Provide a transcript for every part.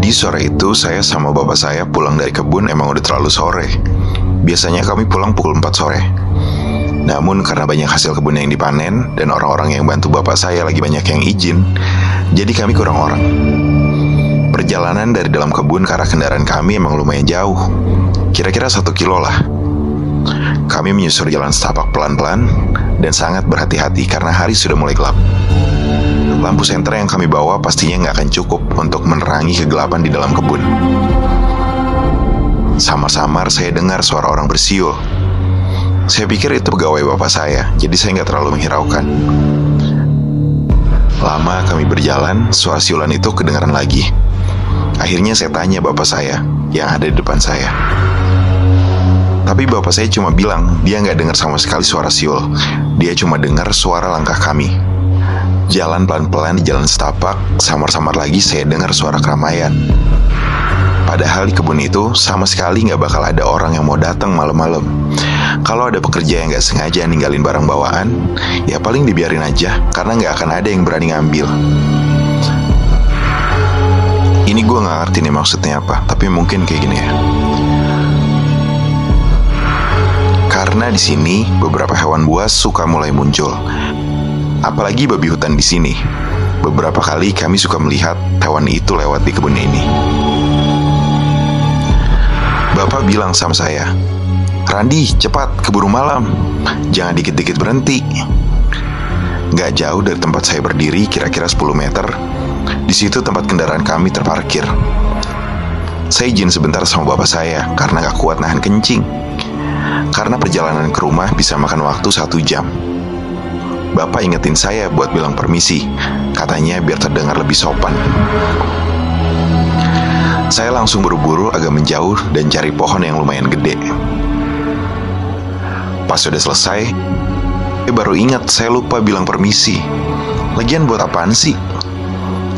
Jadi sore itu saya sama bapak saya pulang dari kebun emang udah terlalu sore. Biasanya kami pulang pukul 4 sore. Namun karena banyak hasil kebun yang dipanen dan orang-orang yang bantu bapak saya lagi banyak yang izin, jadi kami kurang orang. Perjalanan dari dalam kebun ke arah kendaraan kami emang lumayan jauh, kira-kira satu kilo lah. Kami menyusur jalan setapak pelan-pelan dan sangat berhati-hati karena hari sudah mulai gelap. Lampu senter yang kami bawa pastinya nggak akan cukup untuk menerangi kegelapan di dalam kebun. Samar-samar saya dengar suara orang bersiul. Saya pikir itu pegawai bapak saya, jadi saya nggak terlalu menghiraukan. Lama kami berjalan, suara siulan itu kedengaran lagi. Akhirnya saya tanya bapak saya yang ada di depan saya. Tapi bapak saya cuma bilang dia nggak dengar sama sekali suara siul. Dia cuma dengar suara langkah kami. Jalan pelan-pelan di jalan setapak, samar-samar lagi saya dengar suara keramaian. Padahal di kebun itu sama sekali nggak bakal ada orang yang mau datang malam-malam. Kalau ada pekerja yang nggak sengaja ninggalin barang bawaan, ya paling dibiarin aja karena nggak akan ada yang berani ngambil. Ini gue nggak ngerti nih maksudnya apa, tapi mungkin kayak gini ya. Karena di sini beberapa hewan buas suka mulai muncul. Apalagi babi hutan di sini. Beberapa kali kami suka melihat hewan itu lewat di kebun ini. Bapak bilang sama saya, Randi, cepat keburu malam. Jangan dikit-dikit berhenti. Gak jauh dari tempat saya berdiri, kira-kira 10 meter. Di situ tempat kendaraan kami terparkir. Saya izin sebentar sama bapak saya karena gak kuat nahan kencing. Karena perjalanan ke rumah bisa makan waktu satu jam. Bapak ingetin saya buat bilang permisi, katanya biar terdengar lebih sopan. Saya langsung buru-buru agak menjauh dan cari pohon yang lumayan gede. Pas sudah selesai, eh baru ingat saya lupa bilang permisi. Lagian buat apaan sih?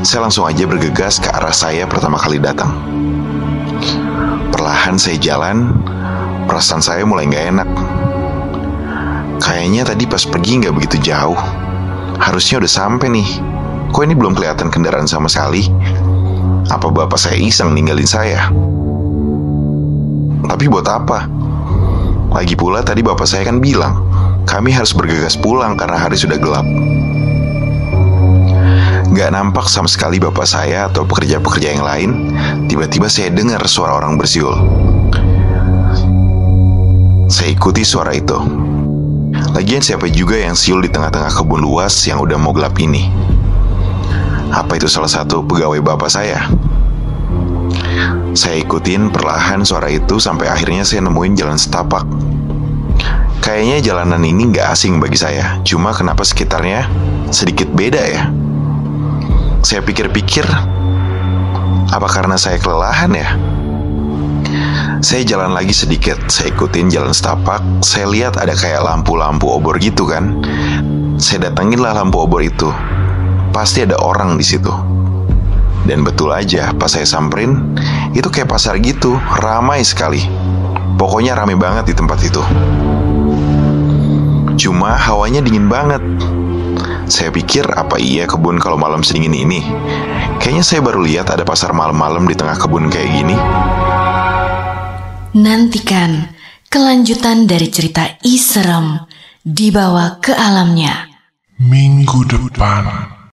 Saya langsung aja bergegas ke arah saya pertama kali datang. Perlahan saya jalan, perasaan saya mulai nggak enak. Kayaknya tadi pas pergi nggak begitu jauh. Harusnya udah sampai nih. Kok ini belum kelihatan kendaraan sama sekali? Apa bapak saya iseng ninggalin saya? Tapi buat apa? Lagi pula tadi bapak saya kan bilang, kami harus bergegas pulang karena hari sudah gelap. Gak nampak sama sekali bapak saya atau pekerja-pekerja yang lain. Tiba-tiba saya dengar suara orang bersiul. Saya ikuti suara itu. Lagian siapa juga yang siul di tengah-tengah kebun luas yang udah mau gelap ini? Apa itu salah satu pegawai bapak saya? Saya ikutin perlahan suara itu sampai akhirnya saya nemuin jalan setapak. Kayaknya jalanan ini nggak asing bagi saya, cuma kenapa sekitarnya sedikit beda ya? Saya pikir-pikir, apa karena saya kelelahan ya? Saya jalan lagi sedikit, saya ikutin jalan setapak, saya lihat ada kayak lampu-lampu obor gitu kan. Saya datengin lah lampu obor itu. Pasti ada orang di situ. Dan betul aja, pas saya samperin, itu kayak pasar gitu, ramai sekali. Pokoknya ramai banget di tempat itu. Cuma hawanya dingin banget. Saya pikir apa iya kebun kalau malam sedingin ini? Kayaknya saya baru lihat ada pasar malam-malam di tengah kebun kayak gini. Nantikan kelanjutan dari cerita Iserem dibawa ke alamnya. Minggu depan.